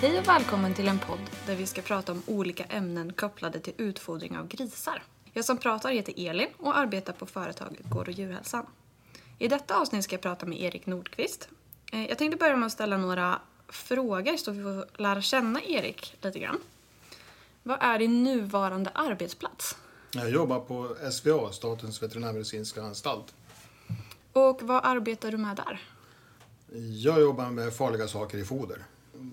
Hej och välkommen till en podd där vi ska prata om olika ämnen kopplade till utfodring av grisar. Jag som pratar heter Elin och arbetar på företaget Gård och djurhälsan. I detta avsnitt ska jag prata med Erik Nordqvist. Eh, Jag tänkte börja med att ställa några frågor så vi får lära känna Erik lite grann. Vad är din nuvarande arbetsplats? Jag jobbar på SVA, Statens veterinärmedicinska anstalt. Och vad arbetar du med där? Jag jobbar med farliga saker i foder.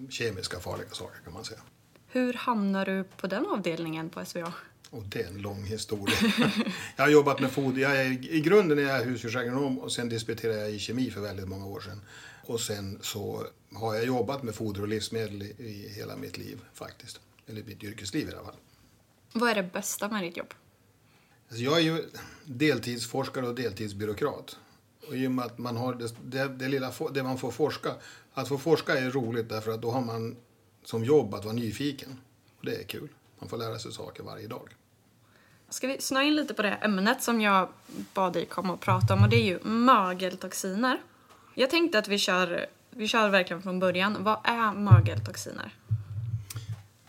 Kemiska farliga saker kan man säga. Hur hamnar du på den avdelningen på SVA? Och det är en lång historia. jag har jobbat med foder. Jag är, I grunden är jag husdjursagronom och sen disputerade jag i kemi för väldigt många år sedan. Och sen så har jag jobbat med foder och livsmedel i, i hela mitt liv faktiskt. Eller mitt yrkesliv i alla fall. Vad är det bästa med ditt jobb? Alltså jag är ju deltidsforskare och deltidsbyråkrat. Och i och med att man har det, det, det, lilla, det man får forska. Att få forska är roligt därför att då har man som jobb att vara nyfiken. Och det är kul. Man får lära sig saker varje dag. Ska vi snöa in lite på det ämnet som jag bad dig komma och prata om och det är ju mögeltoxiner. Jag tänkte att vi kör, vi kör verkligen från början. Vad är mögeltoxiner?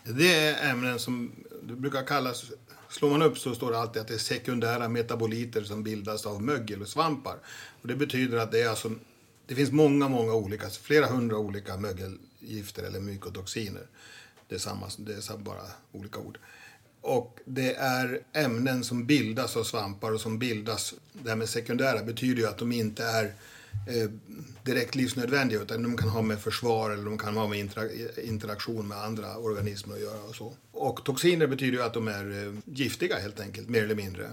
Det är ämnen som det brukar kallas... Slår man upp så står det alltid att det är sekundära metaboliter som bildas av mögel och svampar. Och det betyder att det är alltså... Det finns många, många olika, flera hundra olika mögelgifter eller mykotoxiner. Det är, samma, det är bara olika ord. Och det är ämnen som bildas av svampar och som bildas... Det här med sekundära betyder ju att de inte är eh, direkt livsnödvändiga utan de kan ha med försvar eller de kan ha med interaktion med andra organismer att göra och så. Och toxiner betyder ju att de är eh, giftiga helt enkelt, mer eller mindre.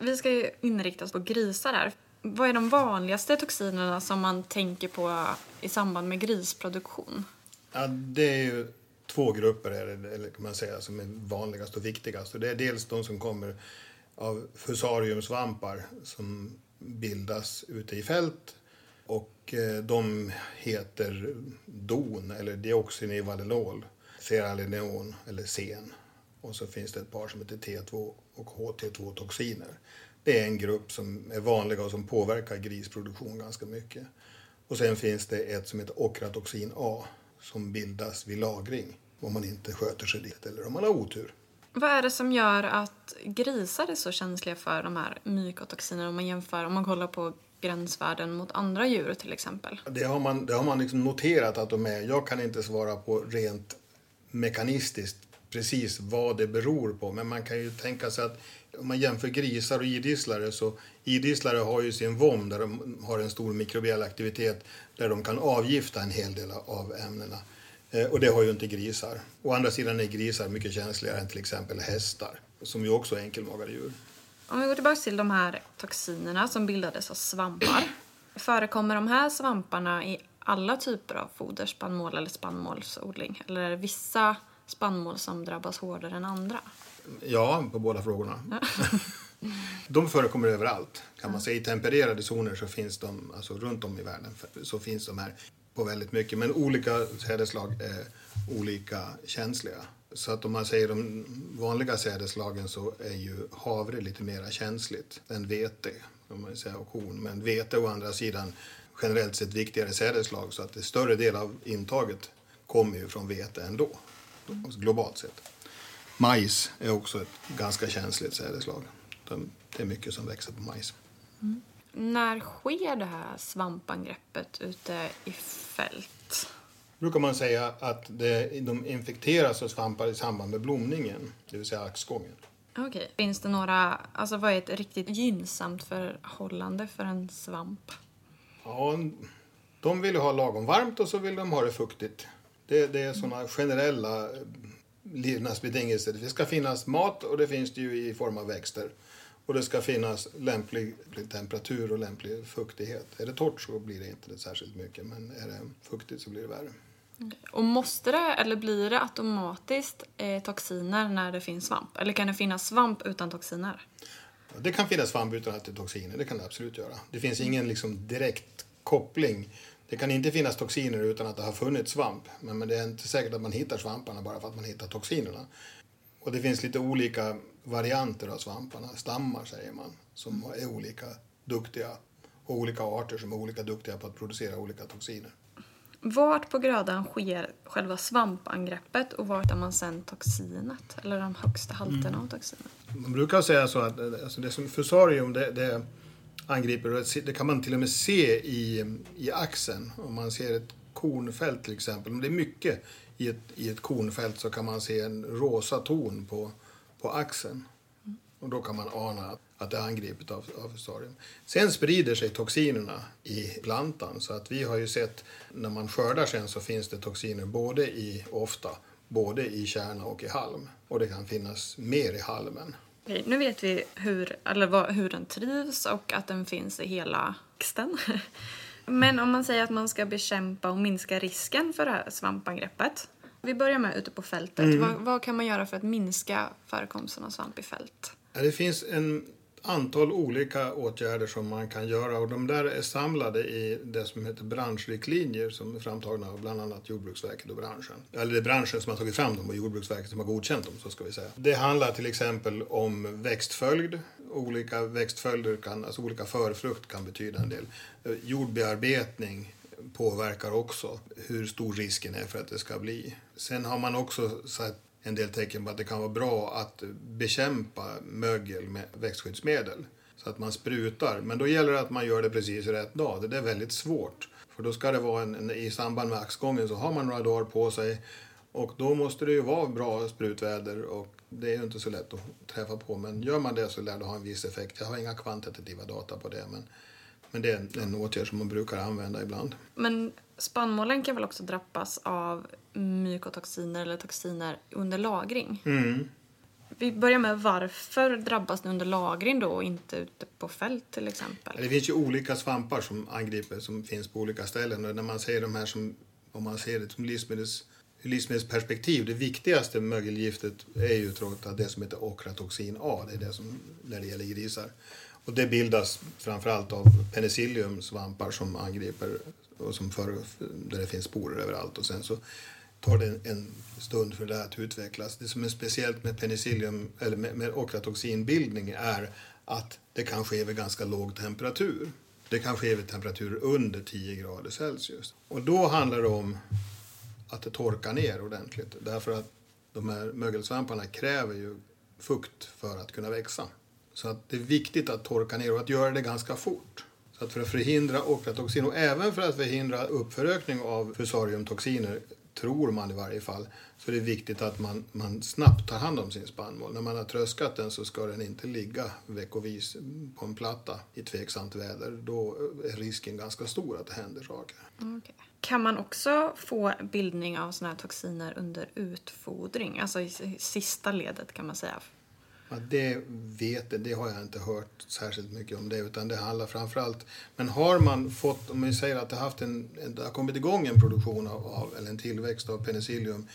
Vi ska ju inrikta oss på grisar här. Vad är de vanligaste toxinerna som man tänker på i samband med grisproduktion? Ja, det är ju två grupper eller kan man säga, som är vanligast och viktigast. Och det är dels de som kommer av fusariumsvampar som bildas ute i fält. Och eh, de heter DON, eller dioxinivalenol, seralineon eller sen. Och så finns det ett par som heter T2 och HT2-toxiner. Det är en grupp som är vanliga och som påverkar grisproduktion ganska mycket. Och sen finns det ett som heter okratoxin A som bildas vid lagring om man inte sköter sig dit eller om man har otur. Vad är det som gör att grisar är så känsliga för de här mykotoxinerna om man jämför, om man kollar på gränsvärden mot andra djur till exempel? Det har man, det har man liksom noterat att de är. Jag kan inte svara på rent mekanistiskt precis vad det beror på. Men man kan ju tänka sig att om man jämför grisar och idisslare så idisslare har ju sin vom där de har en stor mikrobiell aktivitet där de kan avgifta en hel del av ämnena. Eh, och det har ju inte grisar. Å andra sidan är grisar mycket känsligare än till exempel hästar som ju också är enkelmagade djur. Om vi går tillbaka till de här toxinerna som bildades av svampar. Förekommer de här svamparna i alla typer av foder, spannmål eller spannmålsodling? Eller är det vissa spannmål som drabbas hårdare än andra? Ja, på båda frågorna. De förekommer överallt. Kan man säga. I tempererade zoner så finns de alltså runt om i världen. Så finns de här på väldigt mycket. Men olika sädesslag är olika känsliga. Så att om man säger de vanliga sädesslagen så är ju havre lite mer känsligt än vete. Om man säger, och korn. Men vete å andra sidan generellt sett viktigare sädesslag. Så att det större del av intaget kommer ju från vete ändå. Globalt sett. Majs är också ett ganska känsligt sädesslag. De- Det är mycket som växer på majs. När sker det här svampangreppet ute i fält? brukar man säga att det, de infekteras av svampar i samband med blomningen, det vill säga axgången. Okej. Finns det några, alltså vad är ett riktigt gynnsamt förhållande för en svamp? Ja, de vill ju ha lagom varmt och så vill de ha det fuktigt. Det, det är sådana generella eh, levnadsbetingelser. Det ska finnas mat och det finns det ju i form av växter. Och det ska finnas lämplig temperatur och lämplig fuktighet. Är det torrt så blir det inte särskilt mycket men är det fuktigt så blir det värre. Och måste det, eller blir det automatiskt eh, toxiner när det finns svamp? Eller kan det finnas svamp utan toxiner? Ja, Det kan finnas svamp utan att det är toxiner, det kan det absolut göra. Det finns ingen liksom direkt koppling. Det kan inte finnas toxiner utan att det har funnits svamp. Men, men det är inte säkert att man hittar svamparna bara för att man hittar toxinerna. Och det finns lite olika varianter av svamparna, stammar säger man, som är olika duktiga. Och olika arter som är olika duktiga på att producera olika toxiner. Vart på grödan sker själva svampangreppet och vart är man sen toxinet? Eller de högsta halterna av toxinet? Man brukar säga så att alltså det som fusarium det, det angriper, det kan man till och med se i, i axeln. Om man ser ett kornfält till exempel. Om det är mycket i ett, i ett kornfält så kan man se en rosa ton på, på axeln. Och då kan man ana att det är angripet av, av fusarium. Sen sprider sig toxinerna i plantan. Så att vi har ju sett när man skördar sen så finns det toxiner både i, ofta, både i kärna och i halm. Och det kan finnas mer i halmen. Okej, nu vet vi hur, eller vad, hur den trivs och att den finns i hela växten. Men om man säger att man ska bekämpa och minska risken för det här svampangreppet. Vi börjar med ute på fältet. Vad, vad kan man göra för att minska förekomsten av svamp i fält? Det finns en antal olika åtgärder som man kan göra och de där är samlade i det som heter branschriktlinjer som är framtagna av bland annat Jordbruksverket och branschen. Eller det är branschen som har tagit fram dem och Jordbruksverket som har godkänt dem, så ska vi säga. Det handlar till exempel om växtföljd. Olika växtföljder kan, alltså olika förfrukt kan betyda en del. Eh, jordbearbetning påverkar också hur stor risken är för att det ska bli. Sen har man också sett en del tecken på att det kan vara bra att bekämpa mögel med växtskyddsmedel. Så att man sprutar. Men då gäller det att man gör det precis rätt dag. Det är väldigt svårt. För då ska det vara en, en, i samband med axgången så har man några dagar på sig. Och då måste det ju vara bra sprutväder och det är ju inte så lätt att träffa på. Men gör man det så lär det ha en viss effekt. Jag har inga kvantitativa data på det. Men, men det är en, en åtgärd som man brukar använda ibland. Men spannmålen kan väl också drabbas av mykotoxiner eller toxiner under lagring? Mm. Vi börjar med varför drabbas det under lagring då och inte ute på fält till exempel? Det finns ju olika svampar som angriper som finns på olika ställen. Och när man ser de här som, om man ser det som livsmedels, livsmedelsperspektiv, det viktigaste mögelgiftet är ju trots allt det som heter okratoxin A. Det är det som, när det gäller grisar. Och det bildas framförallt av penicilliumsvampar som angriper och som för, där det finns sporer överallt. Och sen så tar det en, en stund för det här att utvecklas. Det som är speciellt med penicillium eller med, med okratoxinbildning är att det kan ske vid ganska låg temperatur. Det kan ske vid temperatur under 10 grader Celsius. Och då handlar det om att det torkar ner ordentligt. Därför att de här mögelsvamparna kräver ju fukt för att kunna växa. Så att det är viktigt att torka ner och att göra det ganska fort. Så att för att förhindra okratoxin och även för att förhindra uppförökning av fusariumtoxiner, tror man i varje fall, så är det viktigt att man, man snabbt tar hand om sin spannmål. När man har tröskat den så ska den inte ligga veckovis på en platta i tveksamt väder. Då är risken ganska stor att det händer saker. Okay. Kan man också få bildning av sådana här toxiner under utfodring? Alltså i sista ledet kan man säga. Ja, det vet jag, det har jag inte hört särskilt mycket om det utan det handlar framförallt men har man fått, om vi säger att det, haft en, en, det har kommit igång en produktion av, av eller en tillväxt av penicillium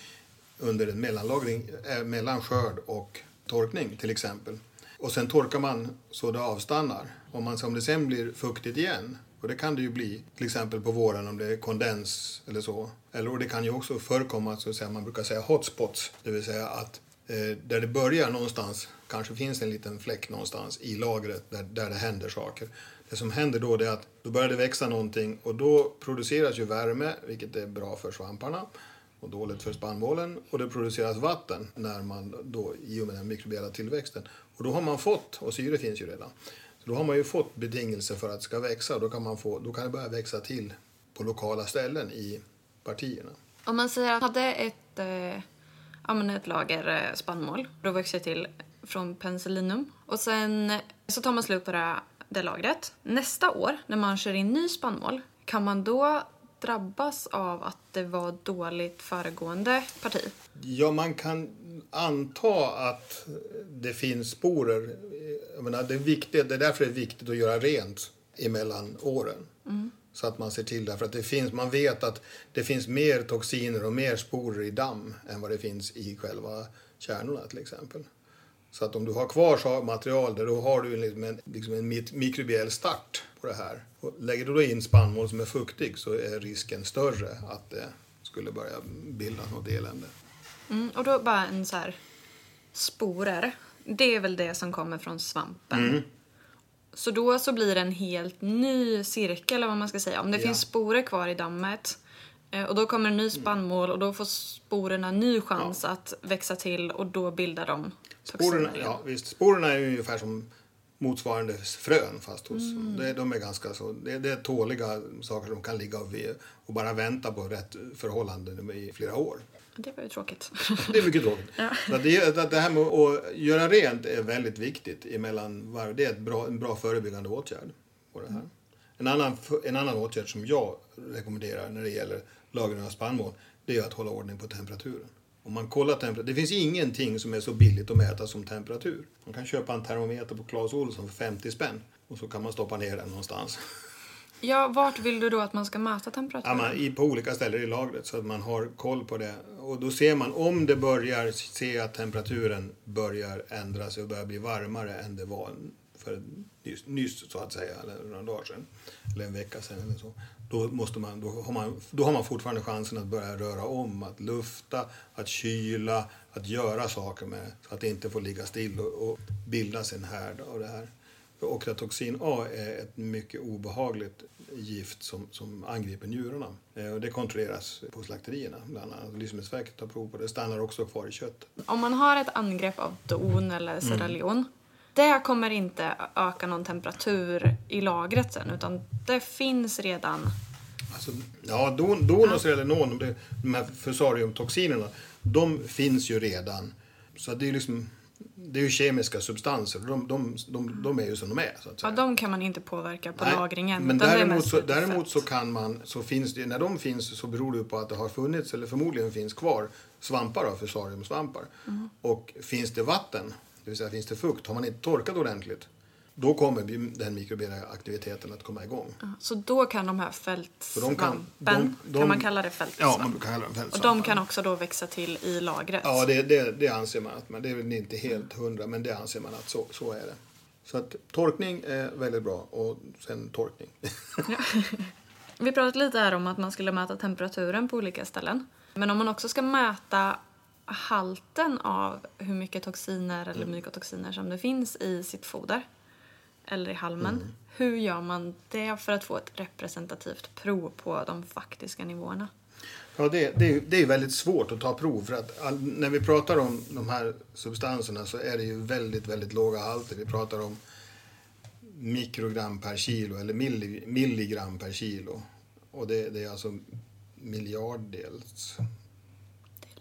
under en mellanlagring, eh, mellan skörd och torkning till exempel. Och sen torkar man så det avstannar. Om, man, om det sen blir fuktigt igen, och det kan det ju bli, till exempel på våren om det är kondens eller så. Eller, och det kan ju också förekomma, så att säga, man brukar säga hotspots, det vill säga att eh, där det börjar någonstans, kanske finns en liten fläck någonstans i lagret där, där det händer saker. Det som händer då är att då börjar det växa någonting och då produceras ju värme, vilket är bra för svamparna och dåligt för spannmålen. Och det produceras vatten när man då, i och med den mikrobiella tillväxten. Och då har man fått, och syre finns ju redan, så då har man ju fått betingelser för att det ska växa. Och då kan, man få, då kan det börja växa till på lokala ställen i partierna. Om man säger att man hade ett, eh, ett lager eh, spannmål, då växer det till från penicillinum. Och sen så tar man slut på det, det lagret. Nästa år, när man kör in ny spannmål, kan man då drabbas av att det var dåligt föregående parti? Ja, man kan anta att det finns sporer. Jag menar, det, är viktigt, det är därför det är viktigt att göra rent emellan åren. Så att man ser till det. För att det finns, man vet att det finns mer toxiner och mer sporer i damm än vad det finns i själva kärnorna till exempel. Så att om du har kvar så- material där då har du liksom en, liksom en mikrobiell start på det här. Och lägger du då in spannmål som är fuktig så är risken större att det skulle börja bildas något elände. Mm, och då bara en så här sporer. Det är väl det som kommer från svampen. Så då så blir det en helt ny cirkel eller vad man ska säga. Om det Ja. finns sporer kvar i dammet Och då kommer en ny spannmål och då får sporerna ny chans att växa till och då bildar de Sporerna, ja, visst, sporerna är ungefär som motsvarande frön fast hos... Mm. Det, de är ganska så... Det, det är tåliga saker som kan ligga och, bara vänta på rätt förhållanden i flera år. Det var ju tråkigt. Det är mycket tråkigt. Så att det, det här med att göra rent är väldigt viktigt emellan varv. Det är ett bra, en bra förebyggande åtgärd. På det här. En, annan, en annan åtgärd som jag rekommenderar när det gäller lagring av spannmål det är att hålla ordning på temperaturen. Om man kollar temperatur, det finns ingenting som är så billigt att mäta som temperatur. Man kan köpa en termometer på Clas Ohlson för 50 spänn och så kan man stoppa ner den någonstans. Ja, vart vill du då att man ska mäta Ja, temperaturen? man, i, på olika ställen i lagret så att man har koll på det. Och då ser man om det börjar se att temperaturen börjar ändra sig och börjar bli varmare än det var för nyss, nyss så att säga, eller några dagar sedan, eller en vecka sedan eller så. Då, måste man, då, har man, då har man fortfarande chansen att börja röra om, att lufta, att kyla, att göra saker med så att det inte får ligga still och, och bildas en härd av det här. Okratoxin A är ett mycket obehagligt gift som, som angriper njurarna. Eh, och det kontrolleras på slakterierna. Bland annat. Livsmedelsverket tar prov på det. Det stannar också kvar i köttet. Om man har ett angrepp av don eller Sierra Leone det kommer inte öka någon temperatur i lagret sen utan det finns redan. Alltså, ja, don, och selenon, de, de här fusariumtoxinerna, de finns ju redan. Så det är ju liksom, det är ju kemiska substanser. De, de, de, de är ju som de är. Så att säga. Ja, de kan man inte påverka på Nej, lagringen. Men däremot, så, däremot så kan man, så finns det, när de finns så beror det på att det har funnits, eller förmodligen finns kvar, svampar av fusariumsvampar. Mm. Och finns det vatten, det vill säga finns det fukt, har man inte torkat ordentligt, då kommer den mikrobiella aktiviteten att komma igång. Ja, Så då kan de här fältsvampen, kan- kan, man kalla det Ja, fältsvamp? man brukar kalla dem och fältsvampar. de kan också då växa till i lagret? Ja, det, det, det anser man. Att man. Det är väl inte helt hundra, men det anser man att så, så är det. Så att torkning är väldigt bra och sen torkning. Vi pratade lite här om att man skulle mäta temperaturen på olika ställen. Men om man också ska mäta halten av hur mycket toxiner eller Mm. mykotoxiner som det finns i sitt foder eller i halmen. Mm. Hur gör man det för att få ett representativt prov på de faktiska nivåerna? Ja, det, det, är- det är väldigt svårt att ta prov för att all, när vi pratar om de här substanserna så är det ju väldigt, väldigt låga halter. Vi pratar om mikrogram per kilo eller milli, milligram per kilo. Och det, det är alltså miljarddels.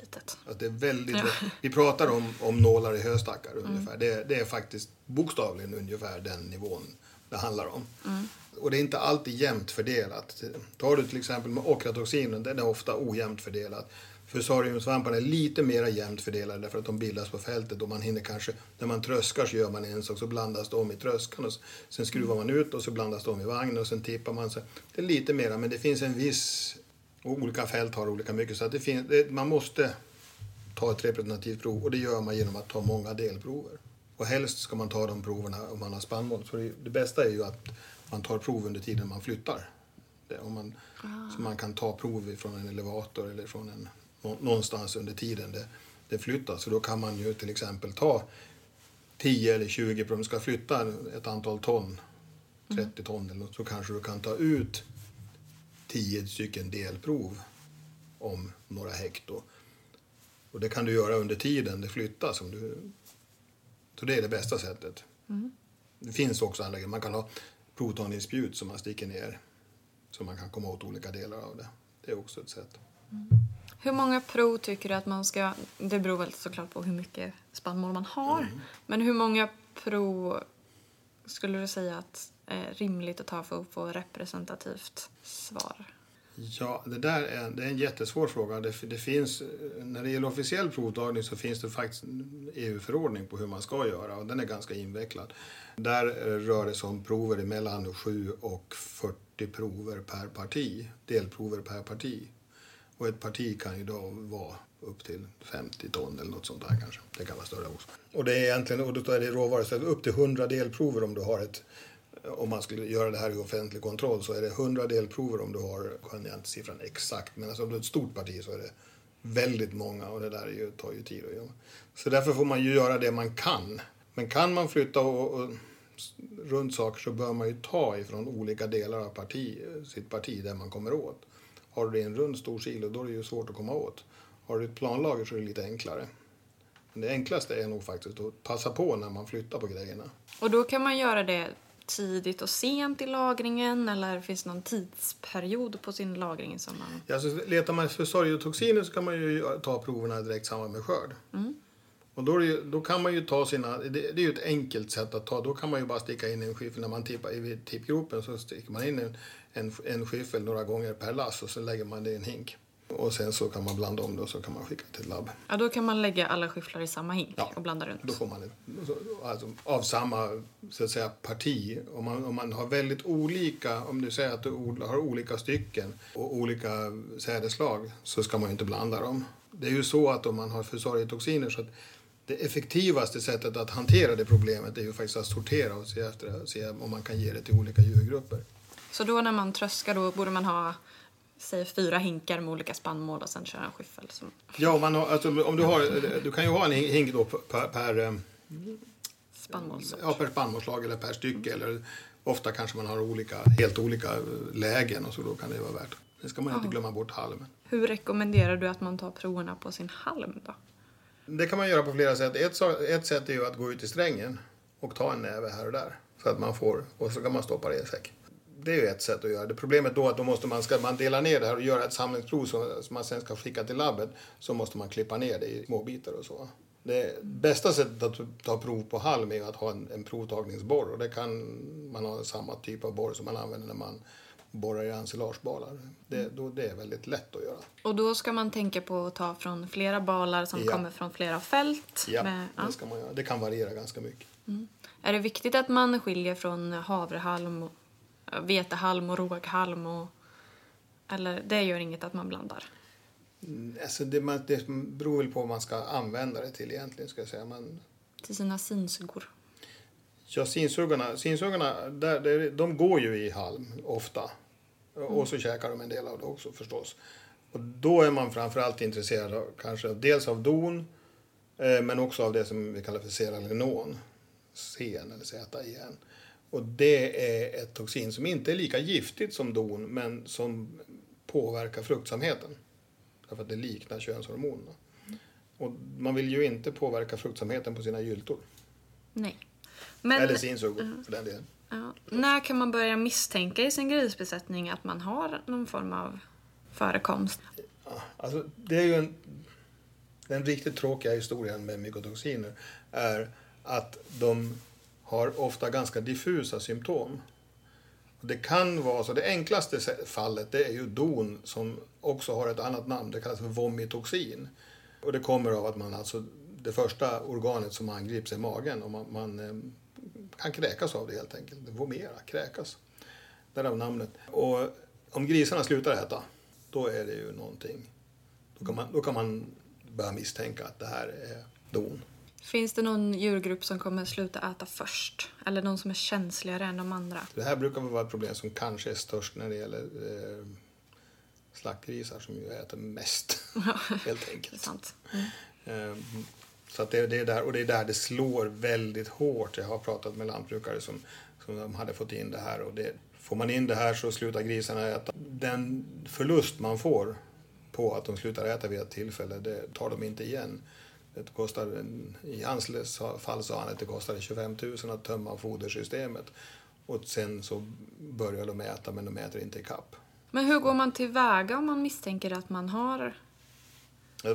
Litet. Att det är väldigt. Vi pratar om, om nålar i höstackar ungefär. Det, det är faktiskt bokstavligen ungefär den nivån det handlar om. Och det är inte alltid jämnt fördelat. Tar du till exempel med okratoxinen, den är ofta ojämnt fördelat. Fusariumsvamparna är lite mer jämnt fördelade därför att de bildas på fältet och man hinner kanske, när man tröskar så gör man en sak så blandas de i tröskan och sen skruvar man ut och så blandas de i vagnen och sen tippar man. Så det är lite mera men det finns en viss, och olika fält har olika mycket så det finns, det, man måste ta ett representativt prov och det gör man genom att ta många delprover. Och helst ska man ta de proverna om man har spannmål. Så det, det bästa är ju att man tar prov under tiden man flyttar. Det, om man, Så man kan ta prov från en elevator eller från en, nå- någonstans under tiden det, det flyttas. Så då kan man ju till exempel ta 10 eller 20 prov. Om du ska flytta ett antal ton, 30 ton eller något, så kanske du kan ta ut 10 stycken delprov om några hekto. Och det kan du göra under tiden det flyttas. Om du... Så det är det bästa sättet. Det finns också andra grejer. Man kan ha protoninspjut som man sticker ner så man kan komma åt olika delar av det. Det är också ett sätt. Hur många prov tycker du att man ska... Det beror väl såklart på hur mycket spannmål man har. Mm. Men hur många prov skulle du säga att Eh, rimligt att ta för att få representativt svar? Ja, det där är, det är en jättesvår fråga. Det, det finns, när det gäller officiell provtagning så finns det faktiskt en EU-förordning på hur man ska göra och den är ganska invecklad. Där eh, rör det sig om prover mellan 7 och 40 prover per parti, delprover per parti. Och ett parti kan ju då vara upp till 50 ton eller något sånt där kanske. Det kan vara större också. Och det är egentligen, och då är det råvaror, så upp till 100 delprover om du har ett om man skulle göra det här i offentlig kontroll så är det 100 delprover om du har, kan jag inte siffran exakt, men alltså om du har ett stort parti så är det väldigt många och det där är ju, tar ju tid att göra. Så därför får man ju göra det man kan. Men kan man flytta och, och runt saker så bör man ju ta ifrån olika delar av parti, sitt parti där man kommer åt. Har du en rund stor silo då är det ju svårt att komma åt. Har du ett planlager så är det lite enklare. Men det enklaste är nog faktiskt att passa på när man flyttar på grejerna. Och då kan man göra det tidigt och sent i lagringen eller finns det någon tidsperiod på sin lagring som man... Ja, så letar man för sorgotoxiner så kan man ju ta proverna direkt samma med skörd. Och då, ju, då kan man ju ta sina, det, det är ju ett enkelt sätt att ta, då kan man ju bara sticka in en skyffel när man tippar i tippgropen så sticker man in en, en, en skyffel några gånger per lass och så lägger man det i en hink. Och sen så kan man blanda om det och så kan man skicka till labb. Ja, då kan man lägga alla skyfflar i samma hink Ja. och blanda runt. Då får man ett, alltså, av samma så att säga, parti. Om man, om man har väldigt olika, om du säger att du har olika stycken och olika sädeslag så ska man ju inte blanda dem. Det är ju så att om man har fusarietoxiner så att det effektivaste sättet att hantera det problemet är ju faktiskt att sortera och se, efter, se om man kan ge det till olika djurgrupper. Så då när man tröskar då borde man ha säg fyra hinkar med olika spannmål och sen köra en skyffel. Som... Ja, om, man har, alltså, om du, har, du kan ju ha en hink då per, per eh, Spannmålssort. Ja, per spannmålslag eller per stycke. Eller ofta kanske man har olika, helt olika lägen och så då kan det vara värt. Sen ska man inte Ja. glömma bort halmen. Hur rekommenderar du att man tar proverna på sin halm då? Det kan man göra på flera sätt. Ett, ett sätt är ju att gå ut i strängen och ta en näve här och där. Så att man får, och så kan man stoppa det i säck. Det är ju ett sätt att göra det. Problemet då är att då måste man, ska man dela ner det här och göra ett samlingsprov som, som man sen ska skicka till labbet så måste man klippa ner det i små bitar och så. Det bästa sättet att ta prov på halm är att ha en, en provtagningsborr och det kan man ha samma typ av borr som man använder när man borrar i ensilagebalar. Det, då, det är väldigt lätt att göra. Och då ska man tänka på att ta från flera balar som Ja. kommer från flera fält. Ja, med- ja. det ska man göra. Det kan variera ganska mycket. Är det viktigt att man skiljer från havrehalm, vetehalm och råghalm? Och, eller det gör inget att man blandar? Mm, Alltså det, man, det beror väl på vad man ska använda det till egentligen. Ska jag säga. Man, Till sina sinsugor. ja, sinsuggarna, sinsuggarna där, där, de går ju i halm ofta. Och så käkar de en del av det också förstås. Och då är man framförallt intresserad av, kanske dels av don eh, men också av det som vi kallar för seralinon. Sen eller Z-igen. Och det är ett toxin som inte är lika giftigt som don men som påverkar fruktsamheten. Därför att det liknar könshormonerna. Och man vill ju inte påverka fruktsamheten på sina gyltor. Nej. Men, Eller sinsuggor för den delen. ja, när kan man börja misstänka i sin grisbesättning att man har någon form av förekomst? Ja, Alltså, det är ju en, den riktigt tråkiga historien med mykotoxiner är att de har ofta ganska diffusa symptom. Det kan vara så, det enklaste fallet det är ju don som också har ett annat namn, det kallas för vomitoxin. Och det kommer av att man alltså, det första organet som angrips är magen och man, man eh, kan kräkas av det helt enkelt. Vomera, kräkas. Därav namnet. Och om grisarna slutar äta, då är det ju någonting. Då kan man, då kan man börja misstänka att det här är don. Finns det någon djurgrupp som kommer sluta äta först? Eller någon som är känsligare än de andra? Det här brukar vara ett problem som kanske är störst när det gäller eh, slaktgrisar som ju äter mest. helt enkelt. sant. Eh, Så att det, det är där, och det är där det slår väldigt hårt. Jag har pratat med lantbrukare som, som de hade fått in det här. Och det, får man in det här så slutar grisarna äta. Den förlust man får på att de slutar äta vid ett tillfälle, det tar de inte igen. Det kostar, I hans fall sa han att det kostade 25 000 att tömma fodersystemet. Och sen så börjar de äta, men de äter inte i kapp. Men hur går man tillväga om man misstänker att man har...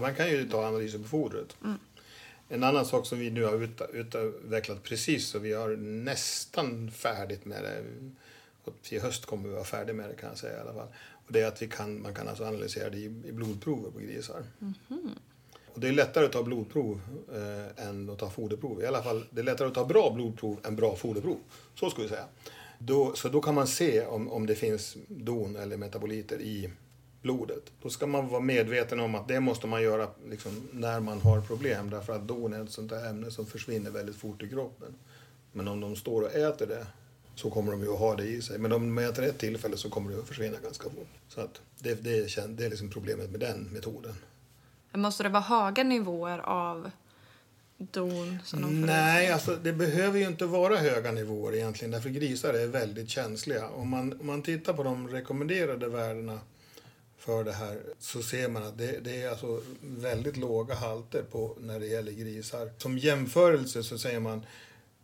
Man kan ju ta analyser på fodret. En annan sak som vi nu har ut, utvecklat precis så vi har nästan färdigt med det. Och till höst kommer vi vara färdiga med det kan jag säga i alla fall. Och det är att vi kan, man kan alltså analysera det i, i blodprover på grisar. Och det är lättare att ta blodprov eh, än att ta foderprov. I alla fall, det är lättare att ta bra blodprov än bra foderprov. Så skulle jag säga. Då, så då kan man se om, om det finns don eller metaboliter i blodet. Då ska man vara medveten om att det måste man göra liksom, när man har problem. Därför att don är ett sånt där ämne som försvinner väldigt fort i kroppen. Men om de står och äter det så kommer de ju att ha det i sig. Men om de äter ett tillfälle så kommer det att försvinna ganska fort. Så att det, det, är, det är liksom problemet med den metoden. Måste det vara höga nivåer av don? Nej, alltså det behöver ju inte vara höga nivåer egentligen därför grisar är väldigt känsliga. Om man, om man tittar på de rekommenderade värdena för det här så ser man att det, det, är alltså väldigt låga halter på när det gäller grisar. Som jämförelse så säger man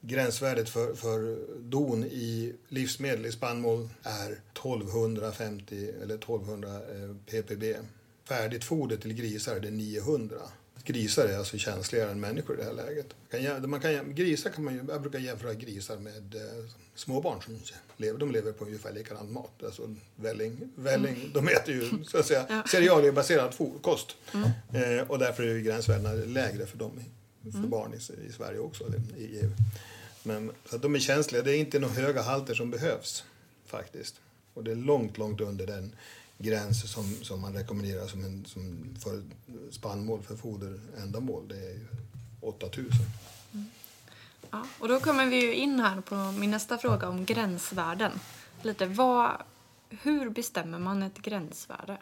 gränsvärdet för, för don i livsmedel, i spannmål, är 1250 eller 1200 eh, ppb. Färdigt foder till grisar är det 900. Grisar är alltså känsligare än människor i det här läget. Man kan, grisar kan man, jag brukar jämföra grisar med eh, småbarn som lever. De lever på ungefär likadant mat. Alltså välling, välling, mm. De äter ju så att säga, ja. cerealiebaserad kost. Mm. Eh, och därför är ju gränsvärdena lägre för dem, för mm. barn i, i, Sverige också. I EU. Men, så de är känsliga. Det är inte några höga halter som behövs faktiskt. Och det är långt, långt under den gräns som, som man rekommenderar som, en, som för spannmål för foderändamål. Det är ju 8000. Mm. Ja, och då kommer vi ju in här på min nästa fråga om gränsvärden. Lite, vad, hur bestämmer man ett gränsvärde?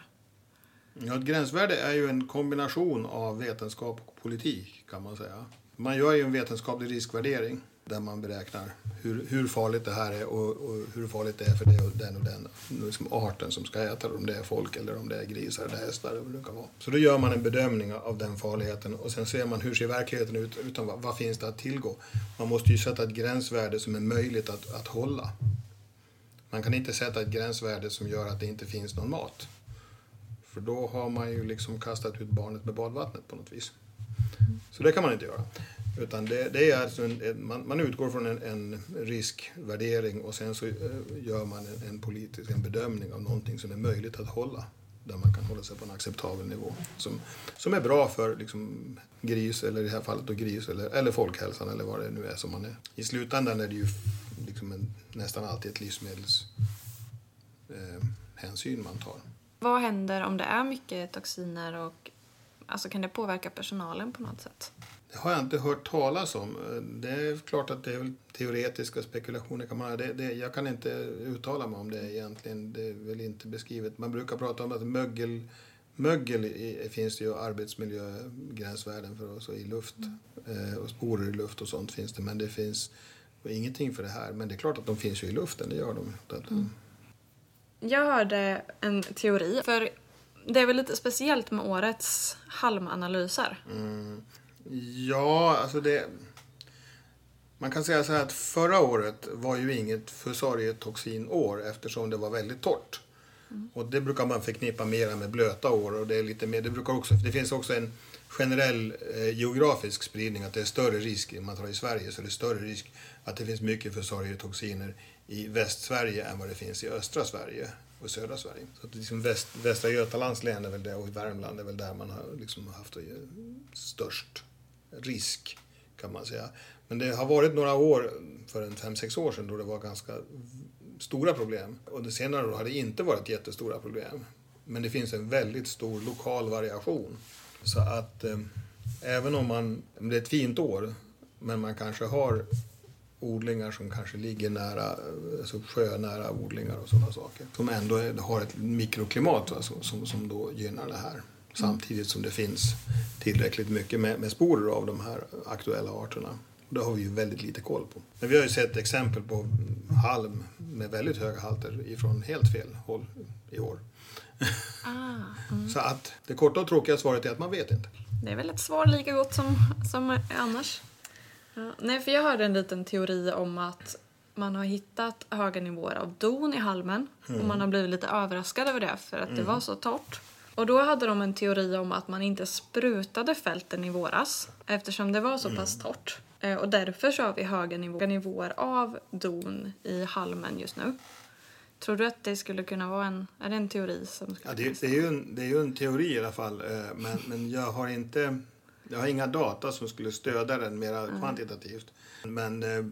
Ja, ett gränsvärde är ju en kombination av vetenskap och politik kan man säga. Man gör ju en vetenskaplig riskvärdering där man beräknar hur, hur farligt det här är och, och, hur farligt det är för det och den och den liksom arten som ska äta det, om det är folk eller om det är grisar eller hästar. Eller vad det kan vara. Så då gör man en bedömning av den farligheten och sen ser man hur ser verkligheten ut, utan vad, vad finns det att tillgå. Man måste ju sätta ett gränsvärde som är möjligt att, att hålla. Man kan inte sätta ett gränsvärde som gör att det inte finns någon mat. För då har man ju liksom kastat ut barnet med badvattnet på något vis. Så det kan man inte göra. Utan det, det är alltså en, man, man, utgår från en, en, riskvärdering och sen så eh, gör man en, en, politisk en bedömning av någonting som är möjligt att hålla. Där man kan hålla sig på en acceptabel nivå. Som, som är bra för liksom, gris, eller i det här fallet då gris, eller, eller folkhälsan eller vad det nu är som man är. I slutändan är det ju liksom en, nästan alltid ett livsmedelshänsyn eh, man tar. Vad händer om det är mycket toxiner och alltså, kan det påverka personalen på något sätt? Det har jag inte hört talas om. Det är klart att det är teoretiska spekulationer. Kan man, det, det, jag kan inte uttala mig om det egentligen. Det är väl inte beskrivet. Man brukar prata om att mögel, mögel i, finns det ju arbetsmiljögränsvärden för oss i luft. Mm. Eh, och sporer i luft och sånt finns det. Men det finns ingenting för det här. Men det är klart att de finns ju i luften, det gör de. Mm. Jag hörde en teori. För det är väl lite speciellt med årets halmanalyser. Mm. Ja, alltså det... Man kan säga så här att förra året var ju inget fusarietoxinår eftersom det var väldigt torrt. Mm. Och det brukar man förknippa mera med blöta år. Och det, är lite mer, det, brukar också, det finns också en generell eh, geografisk spridning, att det är större risk, om man tar i Sverige, så är det större risk att det finns mycket fusarietoxiner i Västsverige än vad det finns i östra Sverige och södra Sverige. Så att liksom väst, Västra Götalands län är väl det och Värmland är väl där man har liksom haft störst risk kan man säga. Men det har varit några år, för en fem sex år sedan, då det var ganska stora problem. Och det senare har det inte varit jättestora problem. Men det finns en väldigt stor lokal variation. Så att eh, även om man, det är ett fint år, men man kanske har odlingar som kanske ligger nära, eh, alltså sjönära odlingar och sådana saker. Som ändå har ett mikroklimat alltså, som, som då gynnar det här. Samtidigt som det finns tillräckligt mycket med, med sporer av de här aktuella arterna. Det har vi ju väldigt lite koll på. Men vi har ju sett exempel på halm med väldigt höga halter ifrån helt fel håll i år. Ah, mm. Så att det korta och tråkiga svaret är att man vet inte. Det är väl ett svar lika gott som, som annars. Ja, nej, för jag hörde en liten teori om att man har hittat höga nivåer av don i halmen mm. och man har blivit lite överraskad över det för att mm. det var så torrt. Och då hade de en teori om att man inte sprutade fälten i våras eftersom det var så mm. pass torrt. Eh, och därför så har vi höga nivåer av don i halmen just nu. Tror du att det skulle kunna vara en, är det en teori? Som ja, det, det, är ju en, det är ju en teori i alla fall. Eh, men, men jag har inte jag har inga data som skulle stödja den mer mm. kvantitativt. Men eh,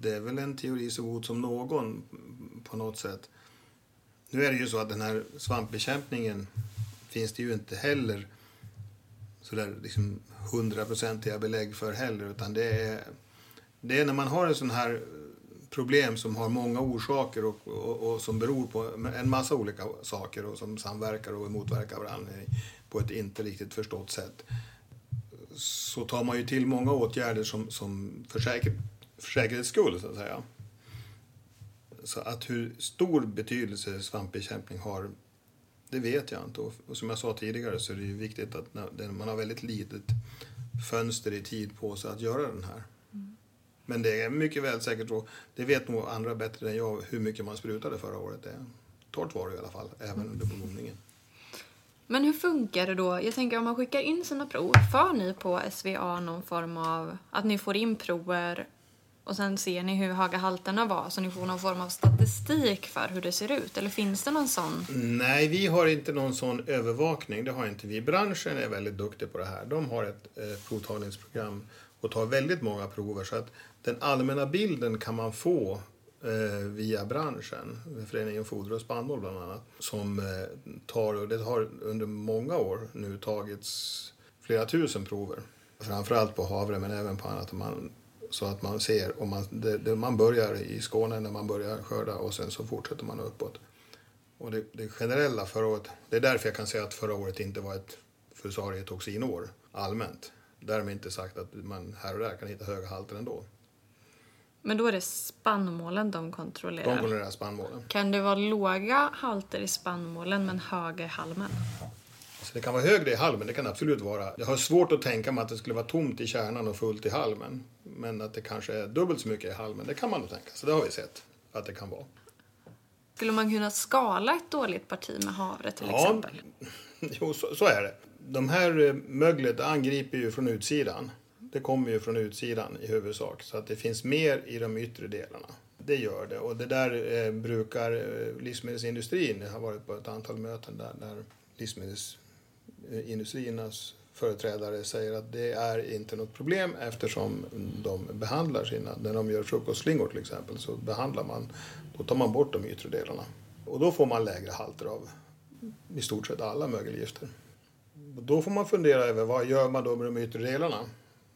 det är väl en teori så god som någon på något sätt. Nu är det ju så att den här svampbekämpningen finns det ju inte heller sådär liksom hundraprocentiga belägg för heller. Utan det är, det är när man har en sån här problem som har många orsaker och, och, och, som beror på en massa olika saker och som samverkar och motverkar varandra på ett inte riktigt förstått sätt. Så tar man ju till många åtgärder som, som för, säker, för säkerhets skull så att säga. Så att hur stor betydelse svampbekämpning har Det vet jag inte. Och som jag sa tidigare så är det ju viktigt att man har väldigt litet fönster i tid på sig att göra den här. Mm. Men det är mycket väl säkert så, det vet nog andra bättre än jag, hur mycket man sprutade förra året. Det torrt var det i alla fall, även under blomningen. Men hur funkar det då? Jag tänker om man skickar in sina prov, för ni på SVA någon form av att ni får in prover och sen ser ni hur höga halterna var så ni får någon form av statistik för hur det ser ut? Eller finns det någon sån? Nej, vi har inte någon sån övervakning. Det har inte vi. Branschen är väldigt duktig på det här. De har ett eh, provtagningsprogram och tar väldigt många prover så att den allmänna bilden kan man få eh, via branschen, Föreningen Foder och spannmål bland annat, som eh, tar, och det har under många år nu tagits flera tusen prover. Framförallt på havre men även på annat. Man, så att man ser, om man, det, det, man börjar i Skåne när man börjar skörda och sen så fortsätter man uppåt. Och det, det generella förra året, det är därför jag kan säga att förra året inte var ett fusarietoxinår allmänt. Därmed inte sagt att man här och där kan hitta höga halter ändå. Men då är det spannmålen de kontrollerar? De kontrollerar spannmålen. Kan det vara låga halter i spannmålen men höga i halmen? Så det kan vara högre i halmen, det kan absolut vara. Jag har svårt att tänka mig att det skulle vara tomt i kärnan och fullt i halmen. Men att det kanske är dubbelt så mycket i halmen, det kan man nog tänka. Så det har vi sett att det kan vara. Skulle man kunna skala ett dåligt parti med havre till ja, exempel? Jo, så, så, är det. De här eh, möglet angriper ju från utsidan. Det kommer ju från utsidan i huvudsak. Så att det finns mer i de yttre delarna. Det gör det. Och det där eh, brukar eh, livsmedelsindustrin, jag har varit på ett antal möten där, där livsmedels Eh, industriernas företrädare säger att det är inte något problem eftersom de behandlar sina, när de gör frukostslingor till exempel, så behandlar man, då tar man bort de yttre delarna. Och då får man lägre halter av i stort sett alla mögelgifter. Och då får man fundera över vad gör man då med de yttre delarna?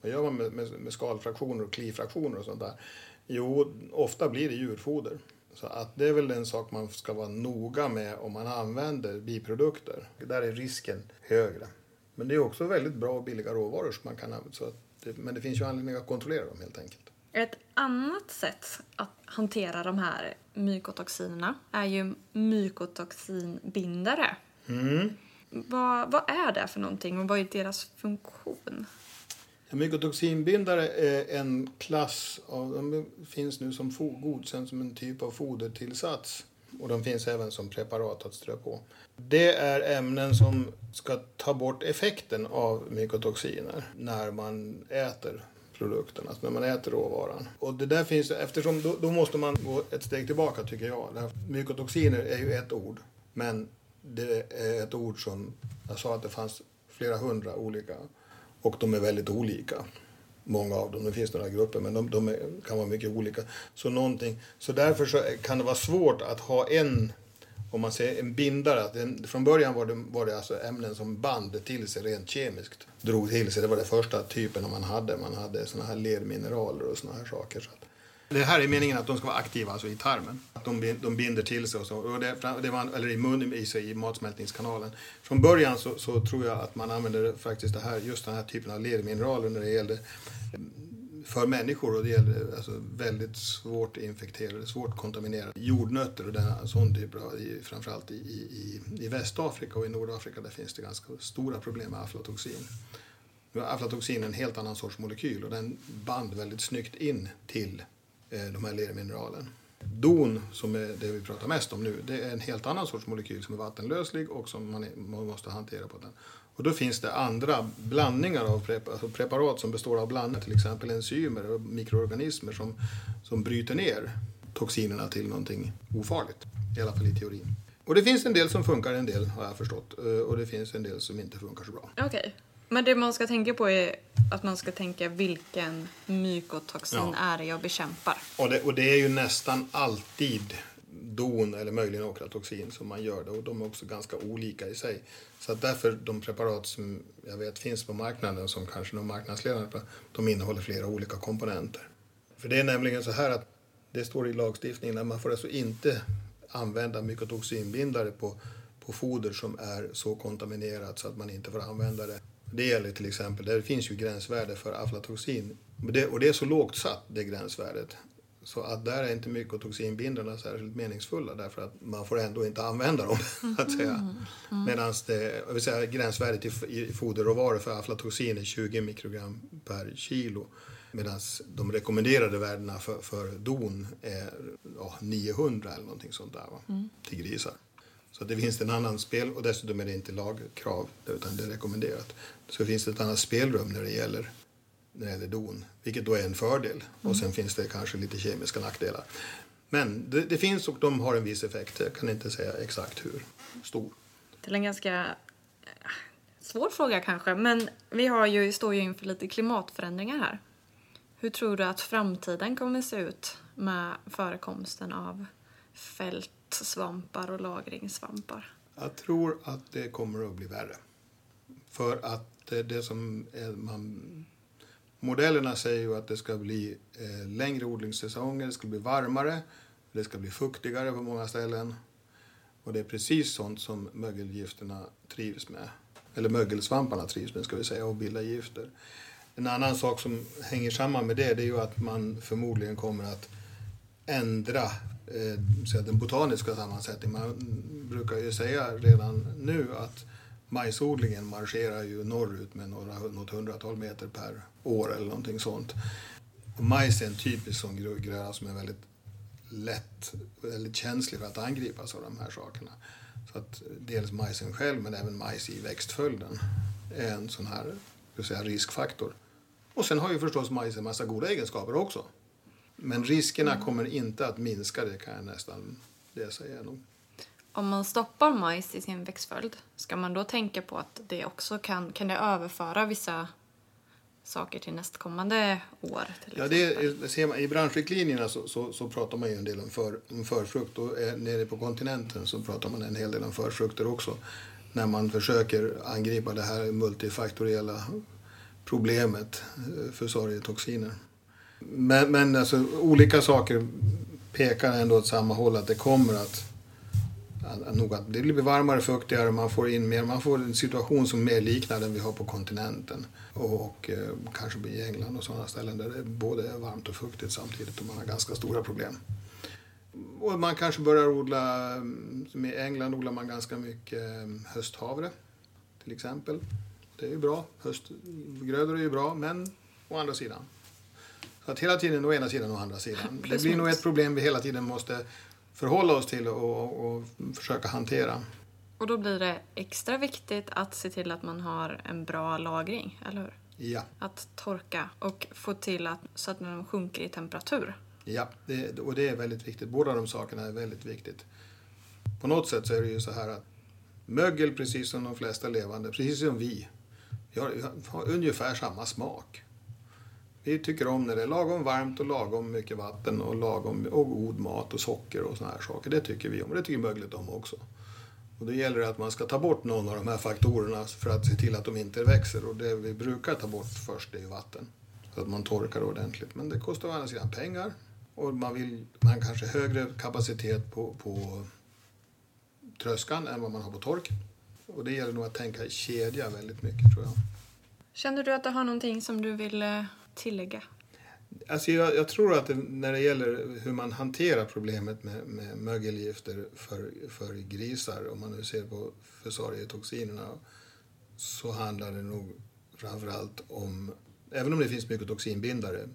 Vad gör man med, med, med skalfraktioner och klifraktioner och sånt där? Jo, ofta blir det djurfoder. Så att det är väl en sak man ska vara noga med om man använder biprodukter. Där är risken högre. Men det är också väldigt bra och billiga råvaror som man kan använda. Det, men det finns ju anledning att kontrollera dem helt enkelt. Ett annat sätt att hantera de här mykotoxinerna är ju mykotoxinbindare. Mm. Vad, vad är det för någonting och vad är deras funktion? Mykotoxinbindare är en klass av, de finns nu som godkänd som en typ av fodertillsats. Och de finns även som preparat att strö på. Det är ämnen som ska ta bort effekten av mykotoxiner när man äter produkten, alltså när man äter råvaran. Och det där finns, eftersom då, då måste man gå ett steg tillbaka tycker jag. Mykotoxiner är ju ett ord, men det är ett ord som, jag sa att det fanns flera hundra olika och de är väldigt olika. Många av dem. Det finns några grupper men de, de är, kan vara mycket olika. Så, någonting, så därför så kan det vara svårt att ha en om man säger en bindare, att den, från början var det, var det alltså ämnen som band till sig rent kemiskt. Drog till sig, det var den första typen man hade. Man hade såna här lermineraler och såna här saker. Så att, det här är meningen att de ska vara aktiva alltså i tarmen. Att de, de binder till sig och så. Och det, det var, eller i munnen, i, sig, i matsmältningskanalen. Från början så, så, tror jag att man använde faktiskt det här, just den här typen av lermineraler när det gällde mm, för människor och det gäller alltså väldigt svårt infekterade, svårt kontaminerade jordnötter och den, sån typ av, framförallt i, i, i Västafrika och i Nordafrika där finns det ganska stora problem med aflatoxin. Nu är aflatoxin en helt annan sorts molekyl och den band väldigt snyggt in till Eh, de här lermineralen. Don, som är det vi pratar mest om nu, det är en helt annan sorts molekyl som är vattenlöslig och som man, man måste hantera på den. Och då finns det andra blandningar av preparat, alltså preparat som består av blandningar, till exempel enzymer och mikroorganismer som, som bryter ner toxinerna till någonting ofarligt, i alla fall i teorin. Och det finns en del som funkar, en del har jag förstått, eh, och det finns en del som inte funkar så bra. Okej. Men det man ska tänka på är att man ska tänka vilken mykotoxin ja. är det jag bekämpar. Och det, och det är ju nästan alltid don eller möjligen okratoxin som man gör det och de är också ganska olika i sig. Så att därför de preparat som jag vet finns på marknaden som kanske de marknadsledande de innehåller flera olika komponenter. För det är nämligen så här att det står i lagstiftningen att man får alltså inte använda mykotoxinbindare på, på foder som är så kontaminerat så att man inte får använda det det gäller till exempel, där det finns ju gränsvärde för aflatoxin. Och det, och det är så lågt satt, det gränsvärdet. Så att där är inte mykotoxinbindarna särskilt meningsfulla därför att man får ändå inte använda dem. att säga. Medan det, jag vill säga, gränsvärdet i, i foderråvaror för aflatoxin är 20 mikrogram per kilo. Medan de rekommenderade värdena för, för don är ja, 900 eller någonting sånt där va? till grisar. Så det finns en annan spel och dessutom är det inte lagkrav utan det är rekommenderat. Så finns det ett annat spelrum när det gäller, när det gäller don, vilket då är en fördel. Och sen finns det kanske lite kemiska nackdelar. Men det, det finns och de har en viss effekt. Jag kan inte säga exakt hur stor. Är en ganska eh, svår fråga kanske, men vi har ju, står ju inför lite klimatförändringar här. Hur tror du att framtiden kommer se ut med förekomsten av fältsvampar och lagringssvampar? Jag tror att det kommer att bli värre. För att eh, det, som eh, man, modellerna säger ju att det ska bli eh, längre odlingssäsonger, det ska bli varmare, det ska bli fuktigare på många ställen. Och det är precis sånt som mögelgifterna trivs med. Eller mögelsvamparna trivs med ska vi säga och bildar gifter. En annan sak som hänger samman med det, det är ju att man förmodligen kommer att ändra eh, den botaniska sammansättningen. Man brukar ju säga redan nu att majsodlingen marscherar ju norrut med några, något hundratal meter per år eller någonting sånt. Och majs är en typisk sån gröda som är väldigt lätt, väldigt känslig för att angripas av de här sakerna. Så att dels majsen själv men även majs i växtföljden är en sån här säga, riskfaktor. Och sen har ju förstås majs en massa goda egenskaper också. Men riskerna kommer inte att minska, det kan jag nästan jag nog. Om man stoppar majs i sin växtföljd, ska man då tänka på att det också kan, kan det överföra vissa saker till nästkommande år? Till Ja, det är, man, I branschriktlinjerna så, så, så pratar man ju en del om, för, om förfrukt och eh, nere på kontinenten så pratar man en hel del om förfrukter också. När man försöker angripa det här multifaktoriella problemet eh, för sorgetoxiner. Men, men alltså, olika saker pekar ändå åt samma håll att det kommer att nog att det blir varmare, fuktigare, man får in mer, man får en situation som mer liknar den vi har på kontinenten. Och, och eh, kanske i England och sådana ställen där det både är varmt och fuktigt samtidigt och man har ganska stora problem. Och man kanske börjar odla, mm, som i England odlar man ganska mycket mm, hösthavre till exempel. Det är ju bra, höstgrödor är ju bra, men å andra sidan. Så att hela tiden å ena sidan och å andra sidan. Det blir nog ett problem vi hela tiden måste förhålla oss till och, och, försöka hantera. Och då blir det extra viktigt att se till att man har en bra lagring, eller hur? Ja, Att torka och få till att, så att den sjunker i temperatur. ja det, och det är väldigt viktigt. Båda de sakerna är väldigt viktigt. På något sätt så är det ju så här att mögel, precis som de flesta levande, precis som vi, har, vi har ungefär samma smak. Vi tycker om när det är lagom varmt och lagom mycket vatten och lagom och god mat och socker och såna här saker. Det tycker vi om och det tycker möglet om också. Och då gäller det att man ska ta bort någon av de här faktorerna för att se till att de inte växer. Och det vi brukar ta bort först det är vatten. Så att man torkar ordentligt. Men det kostar å andra sidan pengar. Och man vill man kanske högre kapacitet på, på tröskan än vad man har på tork. Och det gäller nog att tänka kedja väldigt mycket tror jag. Känner du att du har någonting som du vill eh, tillägga? Alltså jag, jag tror att det, när det gäller hur man hanterar problemet med, med mögelgifter för, för grisar, om man nu ser på fusarietoxinerna, så handlar det nog framförallt om, även om det finns mycket toxinbindare,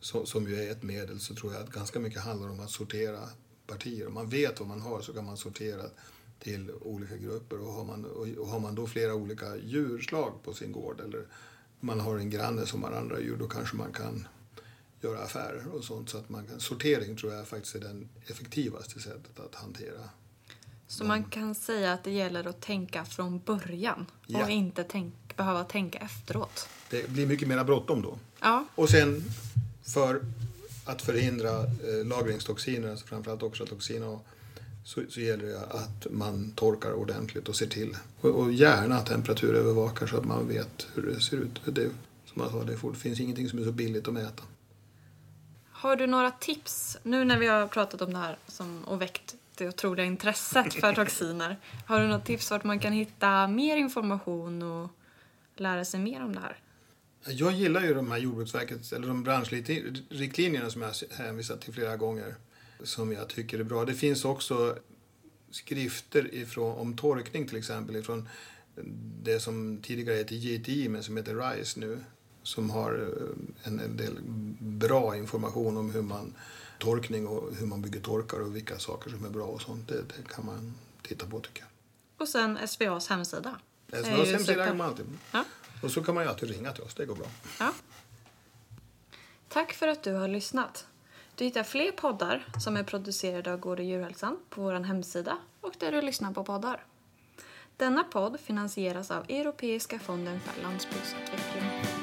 så, som ju är ett medel, så tror jag att ganska mycket handlar om att sortera partier. Om man vet vad man har så kan man sortera till olika grupper. Och har man, och, och har man då flera olika djurslag på sin gård eller man har en granne som har andra djur, då kanske man kan göra affärer och sånt. Så att man kan, sortering tror jag faktiskt är det effektivaste sättet att hantera. Så man kan säga att det gäller att tänka från början Ja. och inte tänk, behöva tänka efteråt. Det blir mycket mer bråttom då. Ja, Och sen för att förhindra eh, lagringstoxiner, alltså framförallt oxalotoxin A, så, så gäller det att man torkar ordentligt och ser till. Och, och gärna temperaturövervakar så att man vet hur det ser ut. Det, som jag sa, det det finns ingenting som är så billigt att mäta. Har du några tips, nu när vi har pratat om det här som, och väckt det otroliga intresset för toxiner, har du något tips vart man kan hitta mer information och lära sig mer om det här? Jag gillar ju de här Jordbruksverkets, eller de branschriktlinjerna som jag hänvisat till flera gånger. Som jag tycker är bra. Det finns också skrifter ifrån, om torkning till exempel ifrån det som tidigare hette JTI men som heter RISE nu. Som har eh, en, en del bra information om hur man torkning och hur man bygger torkar och vilka saker som är bra och sånt. Det, det kan man titta på tycker jag. Och sen SVAs hemsida. SVAs hemsida kan man alltid. Ja. Och så kan man ju alltid ringa till oss, det går bra. Ja. Tack för att du har lyssnat. Du hittar fler poddar som är producerade av Gård och djurhälsan på vår hemsida och där du lyssnar på poddar. Denna podd finansieras av Europeiska fonden för landsbygdsutveckling.